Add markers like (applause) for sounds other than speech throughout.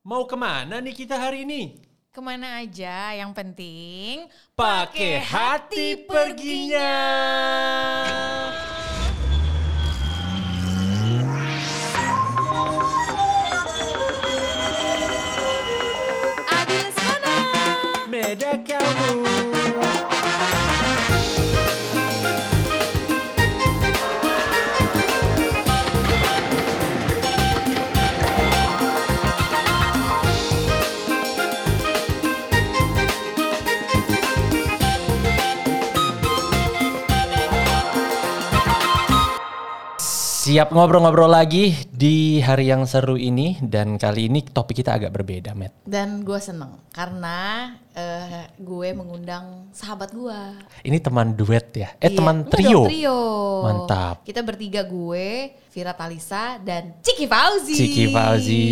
Mau ke mana nih kita hari ini? Ke mana aja, yang penting Pakai hati perginya. Abis mana? Beda kamu. Siap ngobrol-ngobrol lagi di hari yang seru ini dan kali ini topik kita agak berbeda, Matt. Dan gue seneng karena eh, gue mengundang sahabat gue. Ini teman duet ya? Eh Iya, teman trio. dong, trio. Mantap. Kita bertiga gue, Vira Talisa dan Ciki Fauzi. Ciki Fauzi.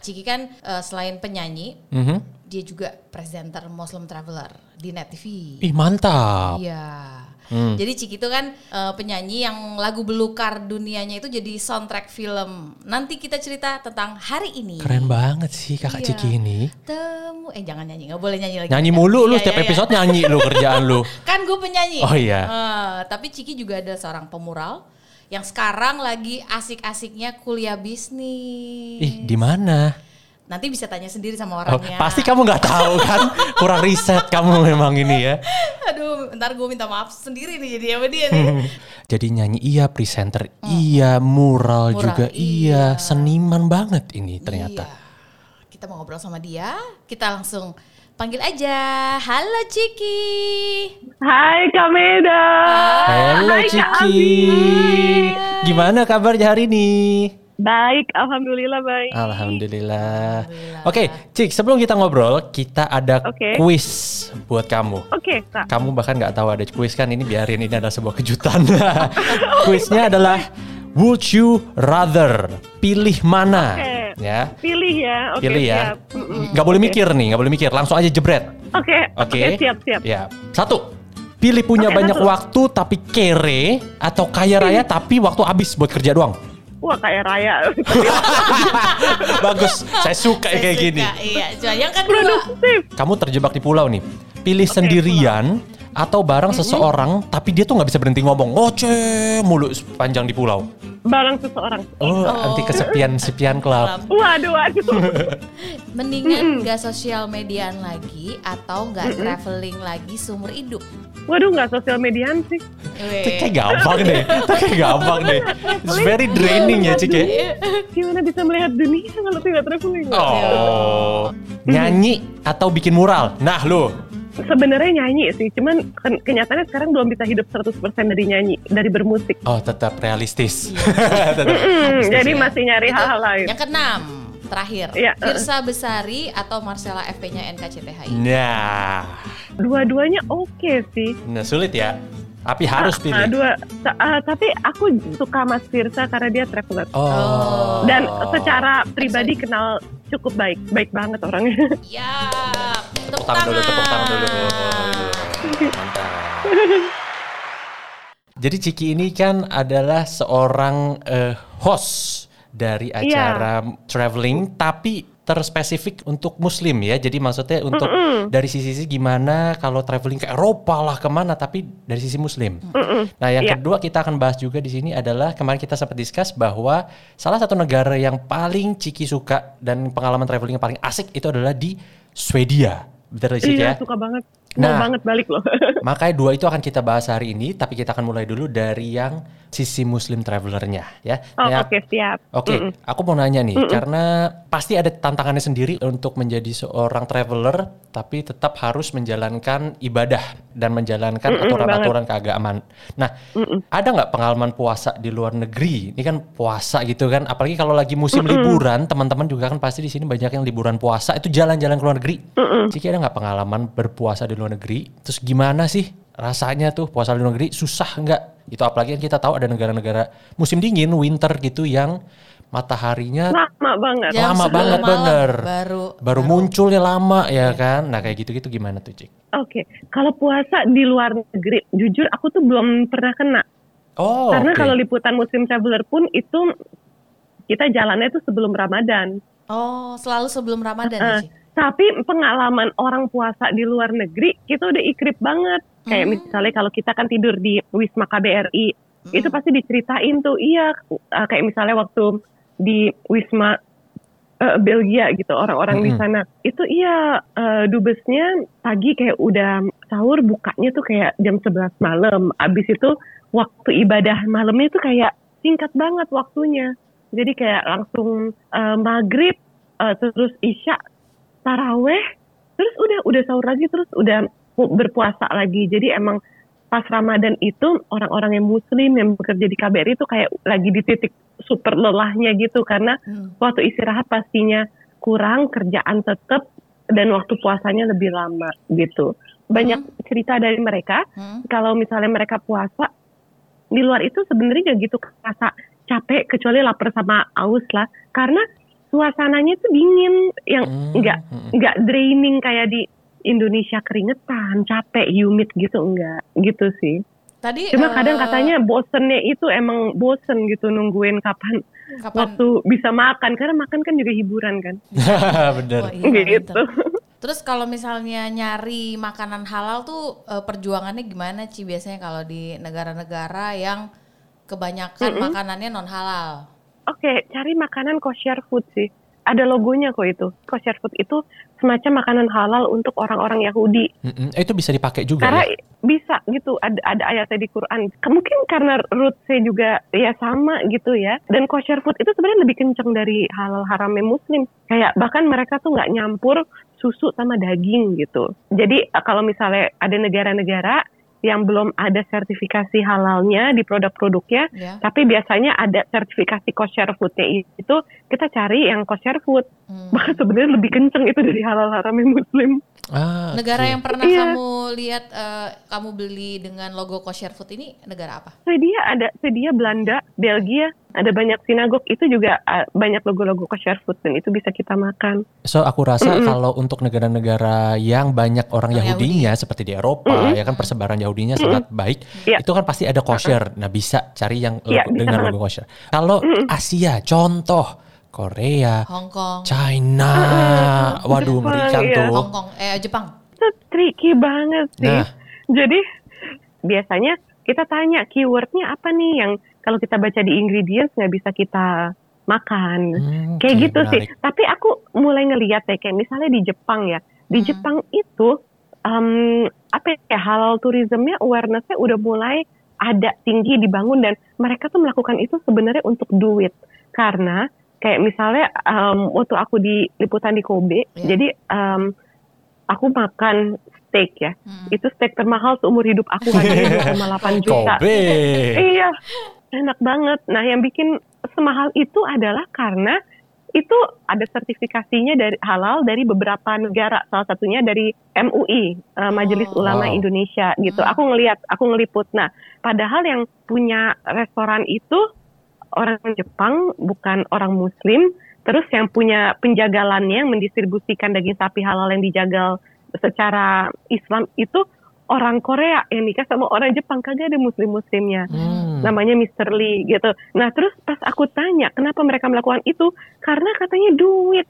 Ciki kan eh, selain penyanyi, Mhm. Dia juga presenter Muslim Traveler di Net TV. Ih mantap. Iya. Hmm. Jadi Ciki itu kan eh, penyanyi yang lagu belukar dunianya itu jadi soundtrack film. Nanti kita cerita tentang hari ini. Keren banget sih kakak Iya. Ciki ini. Temu, eh jangan nyanyi, nggak boleh nyanyi lagi. Nyanyi mulu lu Iya, setiap iya, iya. episode nyanyi lu kerjaan lu. (laughs) Kan gue penyanyi. Oh, iya. Eh, tapi Ciki juga ada seorang pemural yang sekarang lagi asik-asiknya kuliah bisnis. Ih di mana? Nanti bisa tanya sendiri Oh, sama orangnya. pasti kamu nggak tahu kan? Kurang riset kamu memang ini ya. Aduh, ntar gue minta maaf sendiri nih jadi sama dia nih. (laughs) Jadi nyanyi iya, presenter iya, mural, Mural, juga iya. iya. seniman banget ini ternyata. Iya. Kita mau ngobrol sama dia. Kita langsung panggil aja. Halo Ciki. Hai Kak Meda. Halo Hai, Kak Ciki. Abi. Gimana kabarnya hari ini? Baik, alhamdulillah baik. Alhamdulillah. Oke, Cik, sebelum kita ngobrol, kita ada Oke. kuis buat kamu. Oke, Kak. Kamu bahkan nggak tahu ada kuis kan? Ini biarin ini adalah sebuah kejutan. (laughs) Kuisnya adalah Would you rather pilih mana? Oke. Ya, Pilih ya. Oke, pilih ya. siap. Nggak boleh Oke. mikir nih, nggak boleh mikir. Langsung aja jebret. Oke, Oke. oke, siap, siap. Ya, satu. Pilih punya Oke, banyak satu. waktu tapi kere atau kaya raya tapi waktu habis buat kerja doang. Wah, kayak raya. (laughs) Bagus, saya suka Saya kayak suka, gini. Iya, cuma yang kedua. Produktif. Kamu terjebak di pulau nih. Pilih sendirian atau bareng seseorang tapi dia tuh nggak bisa berhenti ngomong. Ngoceh mulu sepanjang di pulau. Barang seseorang. Oh, anti kesepian sepian club. Waduh, waduh. (laughs) Mendingan nggak sosial mediaan lagi atau nggak traveling lagi seumur hidup. Waduh, nggak sosial mediaan sih. Itu kayak gampang deh. Itu kayak gampang deh. It's very draining ya, Cik ya. Gimana bisa melihat dunia kalau tidak traveling? Oh. Nyanyi atau bikin mural. Nah, lu. Sebenarnya nyanyi sih, cuman ken- kenyataannya sekarang belum bisa hidup 100% dari nyanyi, dari bermusik. Oh, tetap realistis. (laughs) Tetap Hmm, realistis jadi ya. masih nyari hal-hal lain. Yang keenam, terakhir. Iya, uh. Firsa Besari atau Marcella FP-nya NKCTHI. Nah, Dua-duanya oke sih. nah sulit ya. Tapi harus Ah, pilih. dua, ah, tapi aku suka Mas Firsa karena dia traveler. Oh. Dan secara pribadi kenal cukup baik, baik banget orangnya. Ya, tepuk Tepuk tangan dulu, tepuk tangan dulu. Mantap. Jadi Ciki ini kan adalah seorang eh, host dari acara traveling tapi terspesifik untuk muslim ya. Jadi maksudnya untuk dari sisi gimana kalau traveling ke Eropa lah ke mana tapi dari sisi muslim. Nah, yang Iya. kedua kita akan bahas juga di sini adalah kemarin kita sempat discuss bahwa salah satu negara yang paling Ciki suka dan pengalaman traveling yang paling asik itu adalah di Swedia. Betul Ciki ya? Iya, suka banget. Mau Nah. banget balik loh. (laughs) Makanya dua itu akan kita bahas hari ini, tapi kita akan mulai dulu dari yang sisi muslim travelernya ya. Oh, Ya, oke, siap. Oke, Mm-mm. aku mau nanya nih, karena pasti ada tantangannya sendiri untuk menjadi seorang traveler, tapi tetap harus menjalankan ibadah dan menjalankan Mm-mm, aturan-aturan keagamaan. Nah, ada nggak pengalaman puasa di luar negeri? Ini kan puasa gitu kan, apalagi kalau lagi musim liburan, teman-teman juga kan pasti di sini banyak yang liburan puasa, itu jalan-jalan ke luar negeri. Ciki ada nggak pengalaman berpuasa di luar negeri? Terus gimana sih rasanya tuh puasa di luar negeri? Susah nggak? Itu apalagi kan kita tahu ada negara-negara musim dingin, winter gitu yang mataharinya Lama banget. Jam Lama 10 banget, malam bener. Baru baru munculnya lama ya kan. Nah kayak gitu-gitu gimana tuh Cik? Oke, kalau puasa di luar negeri, jujur aku tuh belum pernah kena. Oh Karena oke. kalau liputan musim traveler pun itu kita jalannya tuh sebelum Ramadan. Oh, selalu sebelum Ramadan Uh, ya? Tapi pengalaman orang puasa di luar negeri kita udah ikrip banget. Kayak Hmm. misalnya kalau kita kan tidur di Wisma KBRI, Hmm. itu pasti diceritain tuh. Iya, uh, kayak misalnya waktu di Wisma uh, Belgia gitu, orang-orang di Mm-mm. sana. Itu iya uh, dubesnya pagi kayak udah sahur bukanya tuh kayak jam 11 malam. Abis itu waktu ibadah malamnya tuh kayak singkat banget waktunya. Jadi kayak langsung uh, maghrib uh, terus isya taraweh terus udah udah sahur lagi terus udah pu- berpuasa lagi jadi emang pas Ramadan itu orang-orang yang muslim yang bekerja di KBRI itu kayak lagi di titik super lelahnya gitu karena Hmm. waktu istirahat pastinya kurang kerjaan tetap dan waktu puasanya lebih lama gitu banyak cerita dari mereka Hmm. kalau misalnya mereka puasa di luar itu sebenarnya nggak gitu kerasa capek kecuali lapar sama aus lah karena suasananya tuh dingin yang Hmm, nggak hmm. nggak draining kayak di Indonesia keringetan capek humid gitu enggak gitu sih Tadi cuma eh, kadang katanya bosennya itu emang bosen gitu nungguin kapan kapan waktu bisa makan karena makan kan juga hiburan kan (laughs) Bener. Wah, iya, gitu. Terus kalau misalnya nyari makanan halal tuh eh, perjuangannya gimana Ci biasanya kalau di negara-negara yang kebanyakan Mm-mm. makanannya non halal? Oke, cari makanan kosher food sih. Ada logonya kok itu. Kosher food itu semacam makanan halal untuk orang-orang Yahudi. Mm-mm. Eh, Itu bisa dipakai juga Karena ya? bisa gitu, ada ada ayatnya di Quran. Mungkin karena rootsnya juga ya sama gitu ya. Dan kosher food itu sebenarnya lebih kenceng dari halal haramnya Muslim. Kayak bahkan mereka tuh nggak nyampur susu sama daging gitu. Jadi eh, kalau misalnya ada negara-negara yang belum ada sertifikasi halalnya di produk-produknya, Ya. tapi biasanya ada sertifikasi kosher foodnya itu kita cari yang kosher food Hmm. bahkan (laughs) sebenarnya lebih kenceng itu dari halal haramnya muslim Ah, Negara oke. yang pernah Iya. kamu lihat eh, kamu beli dengan logo kosher food ini negara apa? Swedia ada Swedia Belanda Belgia ada banyak sinagog itu juga uh, banyak logo-logo kosher food dan itu bisa kita makan So aku rasa Mm-mm. kalau untuk negara-negara yang banyak orang Orang Yahudinya seperti di Eropa Mm-mm. ya kan persebaran Yahudinya sangat baik. Iya. Itu kan pasti ada kosher. Nah, bisa cari yang Iya, logo- bisa dengan banget. logo kosher. Kalau Asia, contoh Korea, Hong Kong, China. Waduh, Jepang, iya. tuh. Hong Kong, eh Jepang. itu tricky banget sih Nah. jadi biasanya kita tanya keywordnya apa nih yang kalau kita baca di ingredients nggak bisa kita makan Hmm, kayak oke, gitu sih. menarik. Tapi aku mulai ngeliat ya kayak misalnya di Jepang ya. Di Hmm. Jepang itu em, apa ya halal tourismnya awarenessnya udah mulai ada tinggi dibangun dan mereka tuh melakukan itu sebenarnya untuk duit karena kayak misalnya em, waktu aku di liputan di Kobe, Iya. jadi em, aku makan steak ya. Hmm. Itu steak termahal seumur hidup aku harganya (laughs) 2,8 juta. Kobe. Iya, enak banget. Nah, yang bikin semahal itu adalah karena itu ada sertifikasinya dari halal dari beberapa negara. Salah satunya dari MUI, eh, Majelis Oh. Ulama Wow. Indonesia gitu. Hmm. Aku ngelihat, aku ngeliput. Nah, padahal yang punya restoran itu orang Jepang, bukan orang Muslim. Terus yang punya penjagalannya yang mendistribusikan daging sapi halal yang dijagal secara Islam itu orang Korea yang nikah sama orang Jepang kagak ada muslim-muslimnya Hmm. namanya Mr. Lee gitu. Nah terus pas aku tanya kenapa mereka melakukan itu karena katanya duit.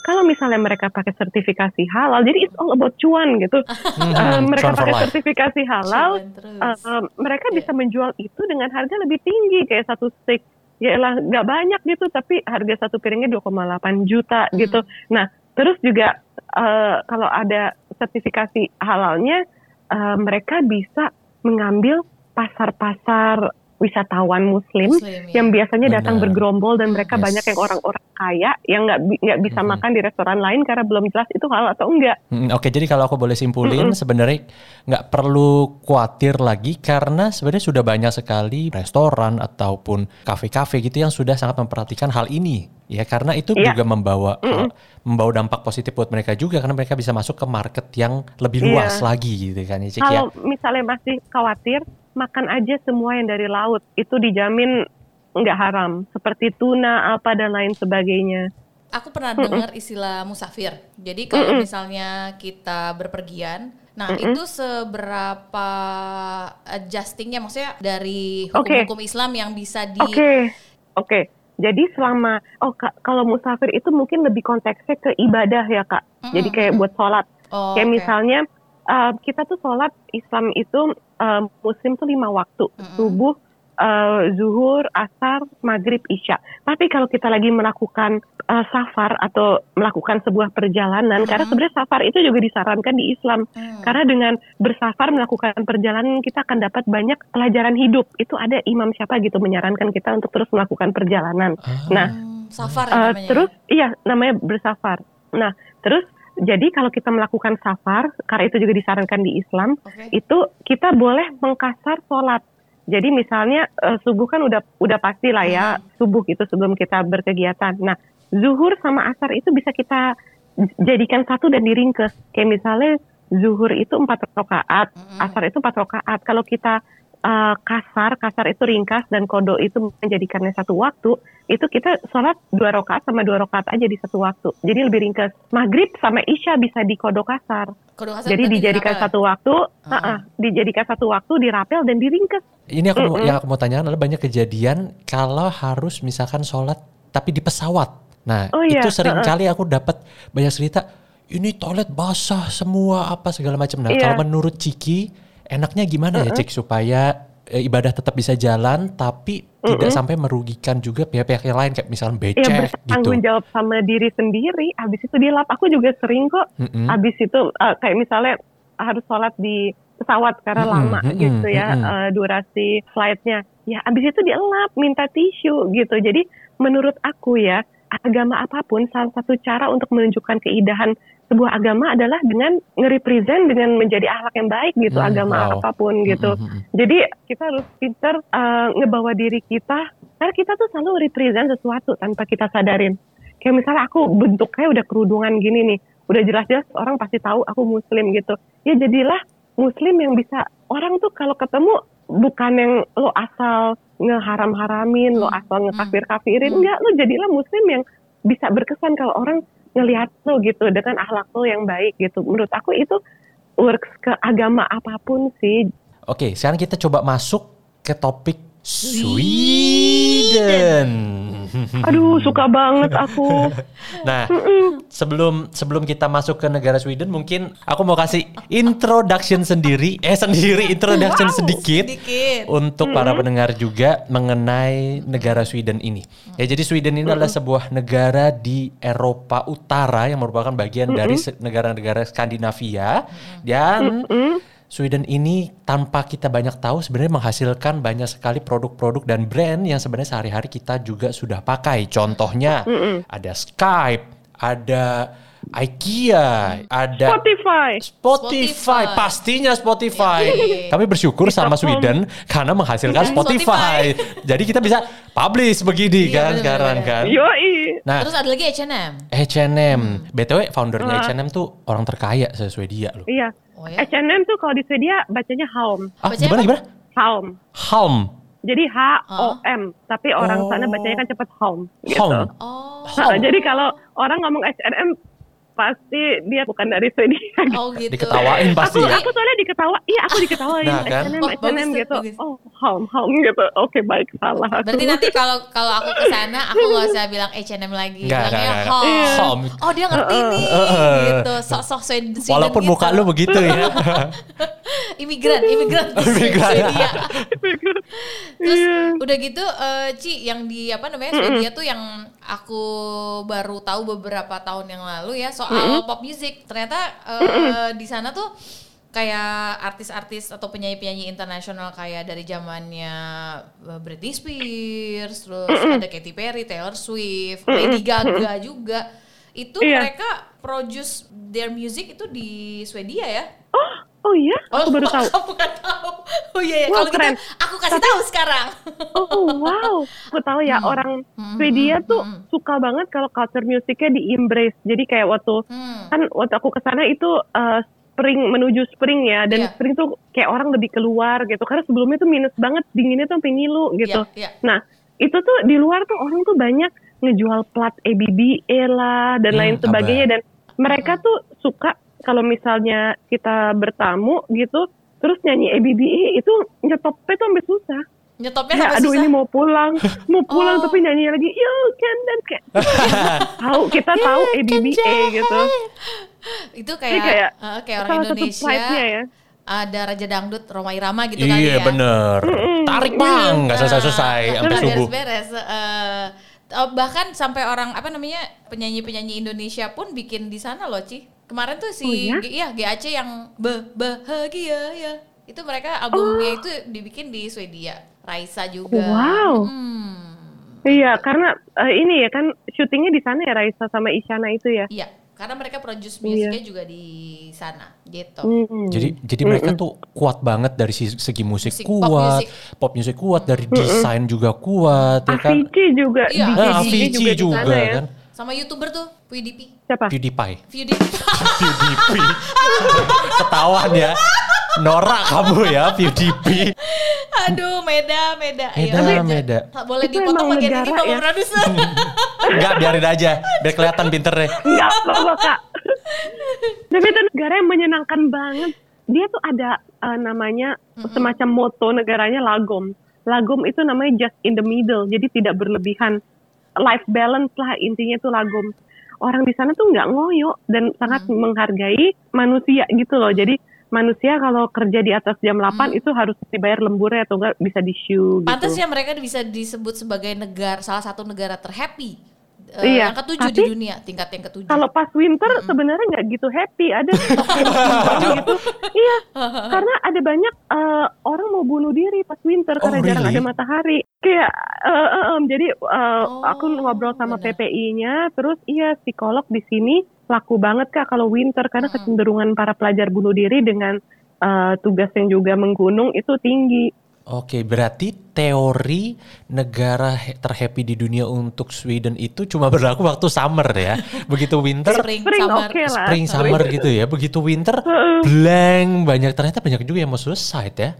Kalau misalnya mereka pakai sertifikasi halal, jadi it's all about cuan gitu. (laughs) Hmm, Eh, mereka pakai life. sertifikasi halal, eh, eh, mereka Iya. bisa menjual itu dengan harga lebih tinggi kayak satu steak. Ya lah nggak banyak gitu, tapi harga satu piringnya 2,8 juta Hmm. gitu. Nah terus juga eh, kalau ada sertifikasi halalnya, eh, mereka bisa mengambil pasar-pasar wisatawan Muslim, Muslim, ya. yang biasanya datang Benar. bergerombol dan mereka Yes. banyak yang orang-orang kaya yang nggak bi- nggak bisa Mhm. makan di restoran lain karena belum jelas itu halal atau enggak. Hmm, Oke, jadi kalau aku boleh simpulin, sebenarnya nggak perlu khawatir lagi karena sebenarnya sudah banyak sekali restoran ataupun kafe-kafe gitu yang sudah sangat memperhatikan hal ini, ya karena itu Iya. juga membawa hal- membawa dampak positif buat mereka juga karena mereka bisa masuk ke market yang lebih Iya. luas lagi gitu kan ya, Cik, ya. Kalau misalnya masih khawatir, makan aja semua yang dari laut itu dijamin nggak haram seperti tuna apa dan lain sebagainya. Aku pernah dengar istilah musafir. Jadi kalau misalnya kita berpergian, nah itu seberapa adjustingnya, maksudnya dari hukum-hukum Islam yang bisa di Oke, oke. Jadi selama oh ka- kalau musafir itu mungkin lebih konteksnya ke ibadah ya kak. Jadi kayak buat sholat. Oh, kayak oke. misalnya uh, kita tuh sholat Islam itu uh, Muslim tuh lima waktu subuh, uh, zuhur, asar, maghrib, isya. Tapi kalau kita lagi melakukan uh, safar atau melakukan sebuah perjalanan, karena sebenarnya safar itu juga disarankan di Islam. Hmm. Karena dengan bersafar melakukan perjalanan kita akan dapat banyak pelajaran hidup. Itu ada imam siapa gitu menyarankan kita untuk terus melakukan perjalanan. Nah, Hmm, safar Eh, namanya. terus iya namanya bersafar. Nah, terus jadi kalau kita melakukan safar, karena itu juga disarankan di Islam, Oke. itu kita boleh mengkasar sholat. Jadi misalnya eh, subuh kan udah udah pasti lah ya subuh itu sebelum kita berkegiatan. Nah, zuhur sama asar itu bisa kita jadikan satu dan diringkes. Kayak misalnya zuhur itu empat rakaat, asar itu empat rakaat. Kalau kita eh, kasar, kasar itu ringkas dan kodo itu menjadikannya satu waktu, itu kita sholat dua rakaat sama dua rakaat aja di satu waktu. Jadi lebih ringkas. Maghrib sama isya bisa di kodo kasar. Kode kasar Jadi dijadikan dirapel. satu waktu, uh-uh, dijadikan satu waktu dirapel dan diringkes. Ini aku yang aku mau tanyakan adalah banyak kejadian kalau harus misalkan sholat tapi di pesawat. Nah Oh iya, itu sering heeh. kali aku dapat banyak cerita. Ini toilet basah semua apa segala macam. Nah Iya. kalau menurut Ciki enaknya gimana ya Cik supaya eh, ibadah tetap bisa jalan tapi tidak sampai merugikan juga pihak-pihak yang lain kayak misalnya Ya becek gitu. bertanggung jawab sama diri sendiri. Habis itu dilap. Aku juga sering kok. Mm-mm. Habis itu uh, kayak misalnya harus sholat di pesawat karena Mm-mm, lama mm-mm, gitu ya mm-mm. uh, durasi flightnya. Ya habis itu dielap, minta tisu gitu. Jadi menurut aku ya agama apa pun salah satu cara untuk menunjukkan keindahan sebuah agama adalah dengan nge-represent dengan menjadi akhlak yang baik gitu Hmm, agama wow. apa pun gitu. Mm-mm, mm-mm. Jadi kita harus pinter uh, ngebawa diri kita karena kita tuh selalu represent sesuatu tanpa kita sadarin. Kayak misalnya aku bentuknya udah kerudungan gini nih, udah jelas-jelas orang pasti tahu aku muslim gitu. Ya jadilah muslim yang bisa orang tuh kalau ketemu bukan yang lo asal ngeharam-haramin, lo asal ngekafir-kafirin, enggak lo jadilah muslim yang bisa berkesan kalau orang ngelihat lo gitu dengan akhlak lo yang baik gitu. Menurut aku itu works ke agama apa pun sih. Oke, sekarang kita coba masuk ke topik Sweden. (laughs) Aduh, suka banget aku. (laughs) Nah, sebelum sebelum kita masuk ke negara Sweden, mungkin aku mau kasih introduction sendiri, eh sendiri introduction sedikit, sedikit. untuk para pendengar juga mengenai negara Sweden ini. Ya, jadi Sweden ini adalah sebuah negara di Eropa Utara yang merupakan bagian dari negara-negara Skandinavia dan Sweden ini tanpa kita banyak tahu sebenarnya menghasilkan banyak sekali produk-produk dan brand yang sebenarnya sehari-hari kita juga sudah pakai. Contohnya ada Skype, ada IKEA, ada Spotify. Spotify, Spotify. pastinya Spotify. Kami bersyukur sama Sweden karena menghasilkan Spotify. (laughs) Jadi kita bisa publish begini Iya, kan bener, sekarang bener. kan. Yoi. Nah, Terus ada lagi H&M. H&M, BTW foundernya H&M tuh orang terkaya se Swedia loh. Iya. Oh ya. H&M tuh kalau di Swedia bacanya Halm. Ah, Bacanya gimana gimana? Halm. Halm. Jadi H O M, tapi orang sana Oh. bacanya kan cepet Halm gitu. Halm. Oh. Nah, jadi kalau orang ngomong H&M pasti dia bukan dari Swedia. Oh gitu. Diketawain pasti aku, ya. aku soalnya diketawa, iya aku diketawain Nah, kan? H&M, Oh, H&M bagus gitu. bagus. Oh, Halm, Halm gitu. Oke baik salah. aku. Berarti nanti kalau kalau aku ke sana aku nggak usah bilang H&M lagi, bilangnya nggak, nggak. home. Home. Oh dia ngerti nih, Heeh. gitu. Sok-sok Sweden Sweden Walaupun gitu. muka lu begitu ya. (laughs) imigran, imigran (laughs) Imigran. Swedia. (laughs) Terus Iya. udah gitu eh, Ci yang di apa namanya Swedia tuh yang aku baru tahu beberapa tahun yang lalu ya soal pop music. Ternyata eh, di sana tuh kayak artis-artis atau penyanyi-penyanyi internasional kayak dari zamannya eh, Britney Spears, terus ada Katy Perry, Taylor Swift, Lady Gaga juga. Itu Iya. mereka produce their music itu di Swedia ya? Oh, oh iya, aku baru (laughs) tahu. Kamu gak tahu. Oh iya. Wah, kalau gitu keren. aku kasih tahu sekarang. Oh wow, aku tahu ya orang Swedia tuh suka banget kalau culture musiknya di embrace. Jadi kayak waktu Hmm. kan waktu aku ke sana itu uh, spring menuju spring ya dan Iya. spring tuh kayak orang lebih keluar gitu karena sebelumnya tuh minus banget dinginnya tuh sampai ngilu gitu. Iya, iya. Nah itu tuh di luar tuh orang tuh banyak ngejual plat ABBA lah dan Hmm, lain sebagainya dan mereka tuh suka kalau misalnya kita bertamu gitu terus nyanyi ABBA itu nyetopnya tuh sampai susah. Nyetopnya kayak sampai aduh susah. ini mau pulang, mau pulang Oh. tapi nyanyi lagi you can dan kayak (laughs) tahu kita tahu ABBA gitu. Itu Ini kayak kayak eh, kayak orang Indonesia ya. ada Raja Dangdut Roma Irama gitu kali Iya ya. bener. Tarik bang, nggak selesai-selesai Nah, sampai subuh. beres-beres. Eh, oh, bahkan sampai orang apa namanya penyanyi-penyanyi Indonesia pun bikin di sana loh, Ci. Kemarin tuh si Oh, iya? G- iya GAC yang Be- bahagia ya. Itu mereka albumnya itu dibikin di Swedia. Raisa juga. Wow. Hmm. Iya, karena eh, ini ya kan syutingnya di sana ya Raisa sama Isyana itu ya. Iya, karena mereka produce Iya. musiknya juga di sana, gitu. Hmm. Jadi jadi mereka tuh kuat banget dari segi musik, Musik, pop kuat, music. pop music kuat, dari desain juga kuat, ya kan? Avicii juga, Iya, DJ, Nah, Avicii di juga, sana ya. kan. Sama YouTuber tuh, PewDiePie. Siapa? PewDiePie. PewDiePie. (laughs) PewDiePie. (laughs) Ketahuan ya. Norak kamu ya PewDiePie. Aduh, Meda, Meda. Ayo. Meda, Tapi- Meda. Boleh Itu dipotong bagian ini negara Bapak ya. produser. (laughs) Enggak, biarin aja. Biar kelihatan pinter deh. Enggak apa-apa kak. Tapi itu negara yang menyenangkan banget. Dia tuh ada eh, namanya semacam moto negaranya lagom. Lagom itu namanya just in the middle. Jadi tidak berlebihan. Life balance lah intinya itu lagom. Orang di sana tuh nggak ngoyo dan sangat menghargai manusia gitu loh. Jadi manusia kalau kerja di atas jam 8 itu harus dibayar lemburnya atau enggak bisa di shoe gitu. Pantas ya mereka bisa disebut sebagai negara salah satu negara terhappy. Eh, Iya, yang ketujuh di dunia, tingkat yang ketujuh. Kalau pas winter sebenarnya nggak gitu happy, ada (laughs) gitu. Iya, (laughs) karena ada banyak eh, orang mau bunuh diri pas winter Oh, karena jarang really? ada matahari. Kayak eh, em, jadi eh, Oh, aku ngobrol sama. PPI-nya, terus iya psikolog di sini laku banget kak kalau winter karena kecenderungan para pelajar bunuh diri dengan eh, tugas yang juga menggunung itu tinggi. Oke, berarti teori negara terhappy di dunia untuk Sweden itu cuma berlaku waktu summer ya. (laughs) Begitu winter, spring, Spring summer. oke lah. spring, summer gitu ya. Begitu winter, blank banyak ternyata banyak juga yang mau suicide ya.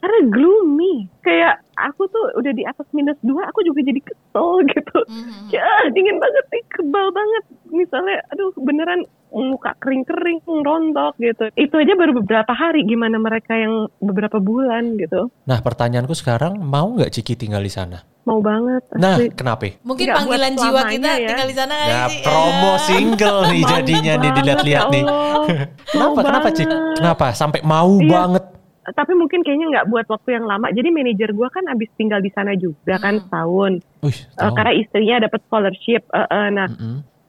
Karena gloomy, kayak aku tuh udah di atas minus dua, aku juga jadi kesel gitu. Mhm. Ya dingin banget nih, kebal banget. Misalnya, aduh beneran muka kering-kering, rontok gitu. Itu aja baru beberapa hari, gimana mereka yang beberapa bulan gitu. Nah, pertanyaanku sekarang mau nggak Ciki tinggal di sana? Mau banget. Nah, asli. kenapa? Mungkin Nggak panggilan jiwa kita ya. tinggal di sana kali Ya, sih. promo Eh. single nih jadinya nih dilihat-lihat ya nih. Mau (laughs) Kenapa? Kenapa Cik? Kenapa? Sampai mau Iya. banget. Tapi mungkin kayaknya nggak buat waktu yang lama. Jadi manajer gua kan abis tinggal di sana juga kan Hmm. setahun. Wih, Eh, tahu. karena istrinya dapat scholarship. Eh, eh, nah,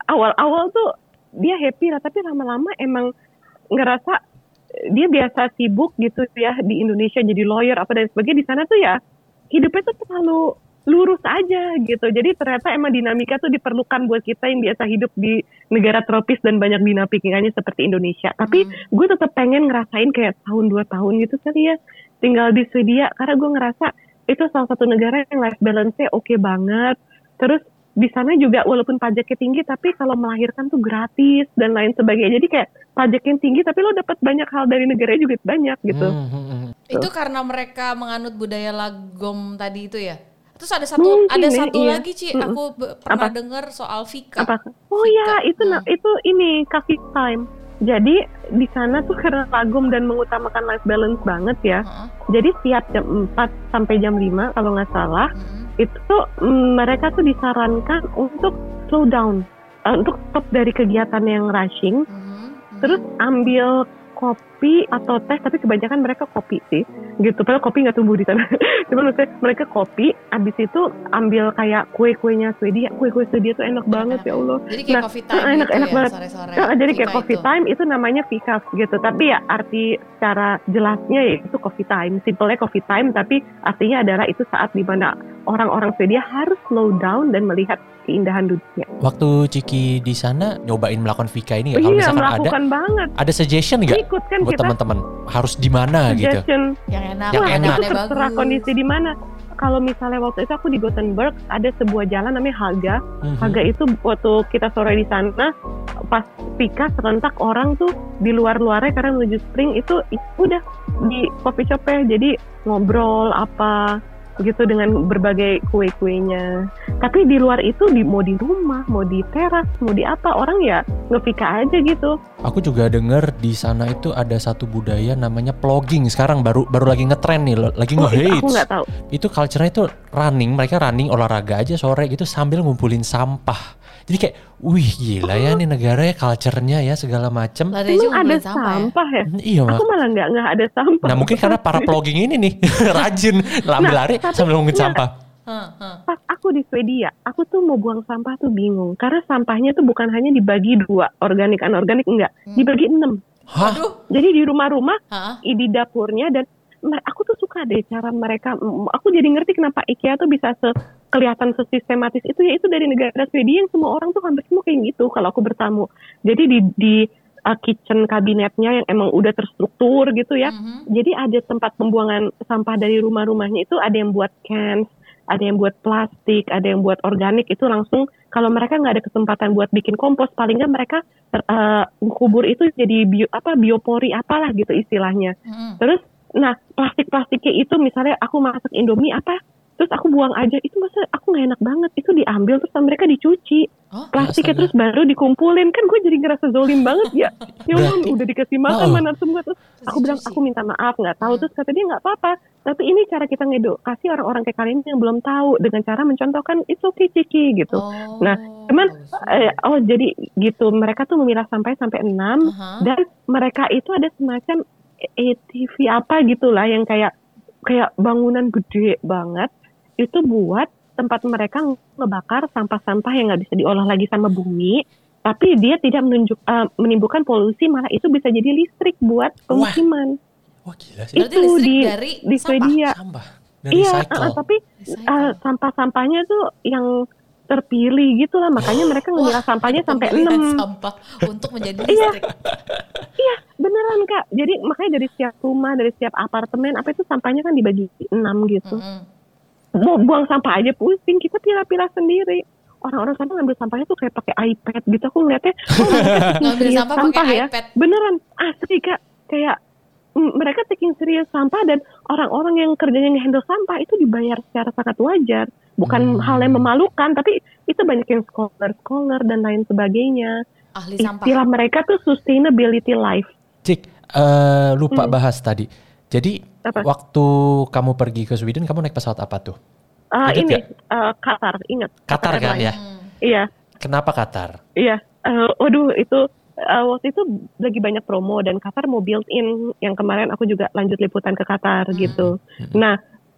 awal-awal tuh dia happy lah tapi lama-lama emang ngerasa dia biasa sibuk gitu ya di Indonesia jadi lawyer apa dan sebagainya di sana tuh ya hidupnya tuh terlalu lurus aja gitu. Jadi ternyata emang dinamika tuh diperlukan buat kita yang biasa hidup di negara tropis dan banyak dinamikanya seperti Indonesia. Tapi gue tetap pengen ngerasain kayak tahun dua tahun gitu kali ya tinggal di Swedia. Karena gue ngerasa itu salah satu negara yang life balance-nya oke banget. Terus di sana juga walaupun pajaknya tinggi tapi kalau melahirkan tuh gratis dan lain sebagainya jadi kayak pajak yang tinggi tapi lo dapat banyak hal dari negaranya juga banyak gitu Hmm, hmm, hmm. Itu karena mereka menganut budaya lagom tadi itu ya. Terus ada satu Mungkin ada ya, satu iya. lagi Ci, Mm-mm. aku pernah Apa? dengar soal Vika. apa oh Vika. ya itu Hmm. itu ini coffee time jadi di sana tuh karena kagum dan mengutamakan life balance banget ya Heeh. jadi setiap jam 4 sampai jam 5 kalau nggak salah Mm-mm. Itu tuh mm, mereka tuh disarankan untuk slow down eh, untuk stop dari kegiatan yang rushing Mhm. terus ambil kopi atau teh tapi kebanyakan mereka kopi sih gitu padahal kopi nggak tumbuh di sana (laughs) cuma maksudnya mereka kopi abis itu ambil kayak kue kuenya Swedia kue kue Swedia tuh enak banget ya Allah Jadi kayak Nah, coffee time enak- gitu enak ya banget. sore-sore. Nah, jadi kayak coffee itu. time itu namanya fika gitu tapi ya arti secara jelasnya ya itu coffee time simpelnya coffee time tapi artinya adalah itu saat di mana orang-orang Swedia harus slow down dan melihat keindahan dunia Waktu Ciki di sana nyobain melakukan Vika ini nggak? Kalau iya misalkan ada melakukan banget ada suggestion nggak ikut kan buat kita teman-teman harus di mana gitu? suggestion Yang enak, Yang enak. itu terserah bagus. kondisi di mana. Kalau misalnya waktu itu aku di Gothenburg ada sebuah jalan namanya Haga. Mhm. Haga itu waktu kita sore di sana pas pika serentak orang tuh di luar-luarnya karena menuju spring itu i- udah di coffee shopnya jadi ngobrol apa gitu dengan berbagai kue-kuenya. Tapi di luar itu di mau di rumah, mau di teras, mau di apa orang ya ngefika aja gitu. Aku juga denger di sana itu ada satu budaya namanya plogging. Sekarang baru baru lagi ngetren nih, lagi Oh, itu nge-hits. aku nggak tahu. Itu culture-nya itu running, mereka running olahraga aja sore gitu sambil ngumpulin sampah. Jadi kayak, wih gila ya nih negara ya culture-nya ya segala macem. Emang ada sampah, ya? sampah ya? Iya mak. Aku malah nggak nggak ada sampah. Nah mungkin karena para (laughs) plogging ini nih (laughs) rajin ambil Nah, lari tapi- sambil ngomongin iya. sampah. Pas aku di Swedia, aku tuh mau buang sampah tuh bingung karena sampahnya tuh bukan hanya dibagi dua, organik anorganik enggak, Hmm. dibagi enam. Hah? Aduh, Jadi di rumah-rumah, di dapurnya dan aku tuh suka deh cara mereka. mm, Aku jadi ngerti kenapa IKEA tuh bisa se kelihatan sesistematis itu ya itu dari negara Swedia yang semua orang tuh hampir semua kayak gitu kalau aku bertamu. Jadi di di uh, kitchen kabinetnya yang emang udah terstruktur gitu ya. Mhm. Jadi ada tempat pembuangan sampah dari rumah-rumahnya itu ada yang buat cans, ada yang buat plastik, ada yang buat organik itu langsung kalau mereka nggak ada kesempatan buat bikin kompos, paling nggak mereka eh, kubur itu jadi bio, apa biopori apalah gitu istilahnya. Mhm. Terus, nah plastik-plastiknya itu misalnya aku masak Indomie apa, terus aku buang aja. Itu masa aku nggak enak banget. Itu diambil terus sama mereka dicuci. Oh, plastiknya terus baru dikumpulin. Kan gue jadi ngerasa zolim (laughs) banget. Ya ya Allah, udah dikasih makan Oh. mana semua. Terus aku bilang aku minta maaf nggak tahu. Hmm. terus kata dia nggak apa-apa. Tapi ini cara kita ngedukasi orang-orang kayak kalian yang belum tahu dengan cara mencontohkan it's okay ciki gitu. Oh, Nah, cuman. Eh, oh jadi gitu. Mereka tuh memilah sampai sampai enam Aha. dan mereka itu ada semacam ATV apa gitulah yang kayak kayak bangunan gede banget itu buat tempat mereka ngebakar sampah-sampah yang nggak bisa diolah lagi sama bumi tapi dia tidak menunjuk eh, menimbulkan polusi malah itu bisa jadi listrik buat pemukiman Wah gila sih. Berarti itu listrik di dari di sampah? Swedia Sampah. Dan iya recycle. eh, tapi Recycle. eh, sampah-sampahnya tuh yang terpilih gitu lah makanya mereka ngemilah sampahnya sampai enam sampah untuk menjadi Iya. listrik. Iya, beneran kak. Jadi makanya dari setiap rumah, dari setiap apartemen, apa itu sampahnya kan dibagi enam gitu. Mhm. Mau buang sampah aja pusing, kita pilah-pilah sendiri. Orang-orang sana ngambil sampahnya tuh kayak pakai iPad gitu. Aku ngeliatnya, oh (laughs) Ngambil sampah pakai ya. iPad. Beneran, asli kak. Kayak mm, mereka taking serius sampah dan orang-orang yang kerjanya ngehandle sampah itu dibayar secara sangat wajar. Bukan Hmm. hal yang memalukan, tapi itu banyak yang scholar-scholar dan lain sebagainya. Ahli sampah. Istilah mereka tuh sustainability life. Cik, eh, lupa Hmm. bahas tadi. Jadi Apa? waktu kamu pergi ke Sweden, kamu naik pesawat apa tuh? Ingat ini eh, Qatar, ingat. Qatar kan Airlines. ya? Hmm. Iya, Kenapa Qatar? iya. Eh, waduh, itu eh, waktu itu lagi banyak promo dan Qatar mau build in yang kemarin aku juga lanjut liputan ke Qatar Hmm. gitu. Hmm. Nah,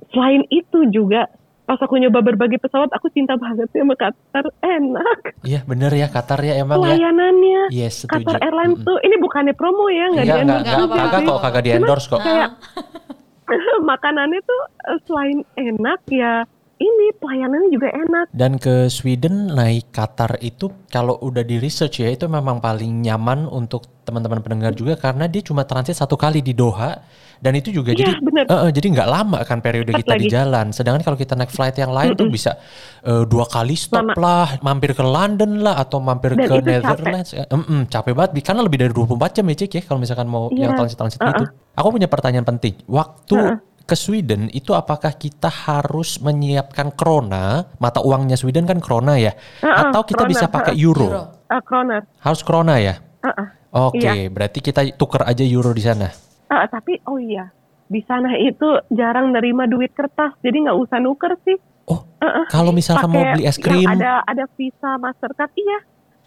selain itu juga pas aku nyoba berbagai pesawat, aku cinta banget sih sama Qatar. Enak Iya bener ya Qatar ya emang ya. pelayanannya. Yes, setuju. Qatar Airlines Mm-mm. tuh ini bukannya promo ya, nggak Iya, di enggak, endorse enggak, juga kagak kok, kagak di endorse kok. kayak (laughs) makanannya tuh eh, selain enak ya ini pelayanannya juga enak. Dan ke Sweden naik Qatar itu kalau udah di research ya itu memang paling nyaman untuk teman-teman pendengar juga karena dia cuma transit satu kali di Doha dan itu juga Iya, jadi bener. eh, jadi nggak lama kan periode Cepat kita di lagi. jalan. Sedangkan kalau kita naik flight yang lain tuh bisa eh, dua kali stop Lama. lah, mampir ke London lah atau mampir Dan ke itu capek. Netherlands. Eh, em, em, capek banget karena lebih dari 24 jam ya Cik ya kalau misalkan mau Iya. yang transit-transit Uh-uh. gitu. Aku punya pertanyaan penting. Waktu Uh-uh. Ke Sweden itu apakah kita harus menyiapkan krona mata uangnya Sweden kan krona ya Uh-uh, atau kita krona, bisa pakai euro? Euro. Eh, kroner. harus krona ya Uh-uh. oke Iya. berarti kita tuker aja euro di sana Ah, tapi oh iya di sana itu jarang nerima duit kertas jadi nggak usah nuker sih oh Uh-uh. kalau misalkan mau Pakai beli es krim ada ada visa mastercard iya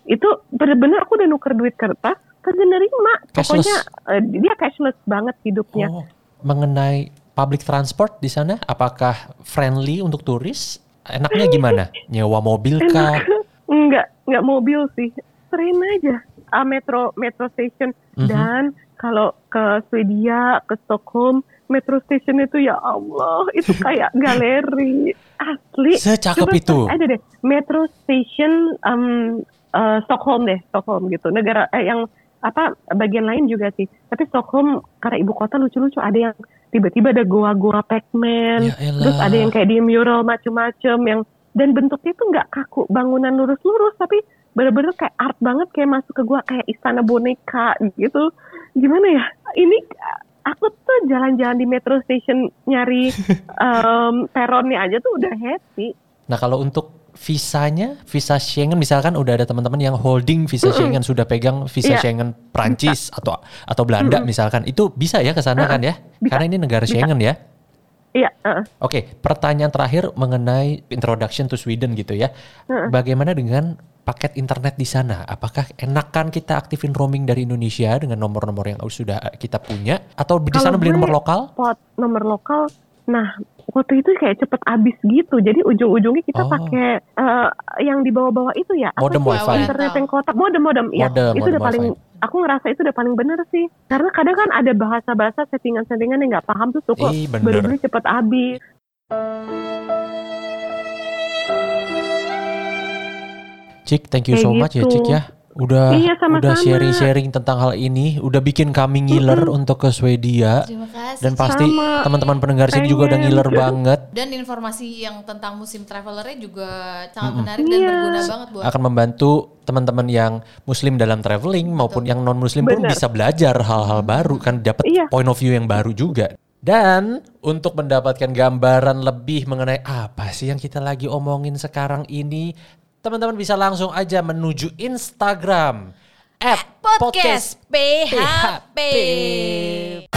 itu bener-bener aku udah nuker duit kertas kagak nerima Cashless. pokoknya eh, dia cashless banget hidupnya oh, mengenai public transport di sana? Apakah friendly untuk turis? Enaknya gimana? Nyewa mobil kah? Enak (laughs) nggak nggak mobil sih. Sering aja. Ah, metro metro station. Mhm. dan kalau ke Swedia ke Stockholm metro station itu ya Allah (laughs) itu kayak galeri. Asli. Secakep Coba itu. aja deh metro station um, eh, Stockholm deh Stockholm gitu. Negara eh, yang apa bagian lain juga sih. Tapi Stockholm karena ibu kota lucu-lucu ada yang tiba-tiba ada goa-goa Pac-Man ya elah terus ada yang kayak di mural macem-macem yang dan bentuknya tuh nggak kaku bangunan lurus-lurus tapi bener-bener kayak art banget kayak masuk ke gua kayak istana boneka gitu. Gimana ya? Ini aku tuh jalan-jalan di metro station nyari (laughs) um, peronnya aja tuh udah happy. Nah kalau untuk visanya, visa Schengen misalkan udah ada teman-teman yang holding visa Schengen sudah pegang visa Iya. Schengen Prancis atau atau Belanda misalkan, itu bisa ya ke sana kan ya? Karena ini negara Schengen ya. Iya, uh, Oke, pertanyaan terakhir mengenai introduction to Sweden gitu ya. Bagaimana dengan paket internet di sana? Apakah enakan kita aktifin roaming dari Indonesia dengan nomor-nomor yang sudah kita punya atau di Kalau sana beli nomor lokal? pot nomor lokal. Nah, waktu itu kayak cepet habis gitu. Jadi ujung-ujungnya kita Oh. pakai eh, yang di bawah-bawah itu ya. apa Modem sih? wifi. Internet yang kotak, modem-modem. Ya, Modem, itu modem udah paling. wifi. Aku ngerasa itu udah paling bener sih. Karena kadang kan ada bahasa-bahasa settingan-settingan yang nggak paham tuh tuh kok cepet habis. Cik, thank you Kayak so much ya gitu. Cik ya. Udah Iya, sama-sama. udah sharing-sharing tentang hal ini, udah bikin kami ngiler untuk ke Swedia. Terima kasih. Dan pasti Sama. teman-teman pendengar sini juga udah ngiler banget. dan informasi yang tentang musim travelernya juga sangat menarik dan Iya. berguna banget buat Akan membantu teman-teman yang muslim dalam traveling maupun yang non muslim pun Benar. bisa belajar hal-hal baru kan dapat Iya. point of view yang baru juga. Dan untuk mendapatkan gambaran lebih mengenai apa sih yang kita lagi omongin sekarang ini, teman-teman bisa langsung aja menuju Instagram at podcast PHP. PHP.